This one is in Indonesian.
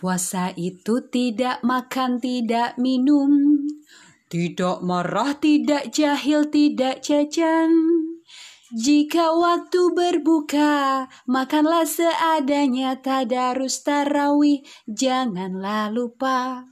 Puasa itu tidak makan, tidak minum, tidak marah, tidak jahil, tidak jajan. Jika waktu berbuka, makanlah seadanya tadarus tarawih, janganlah lupa.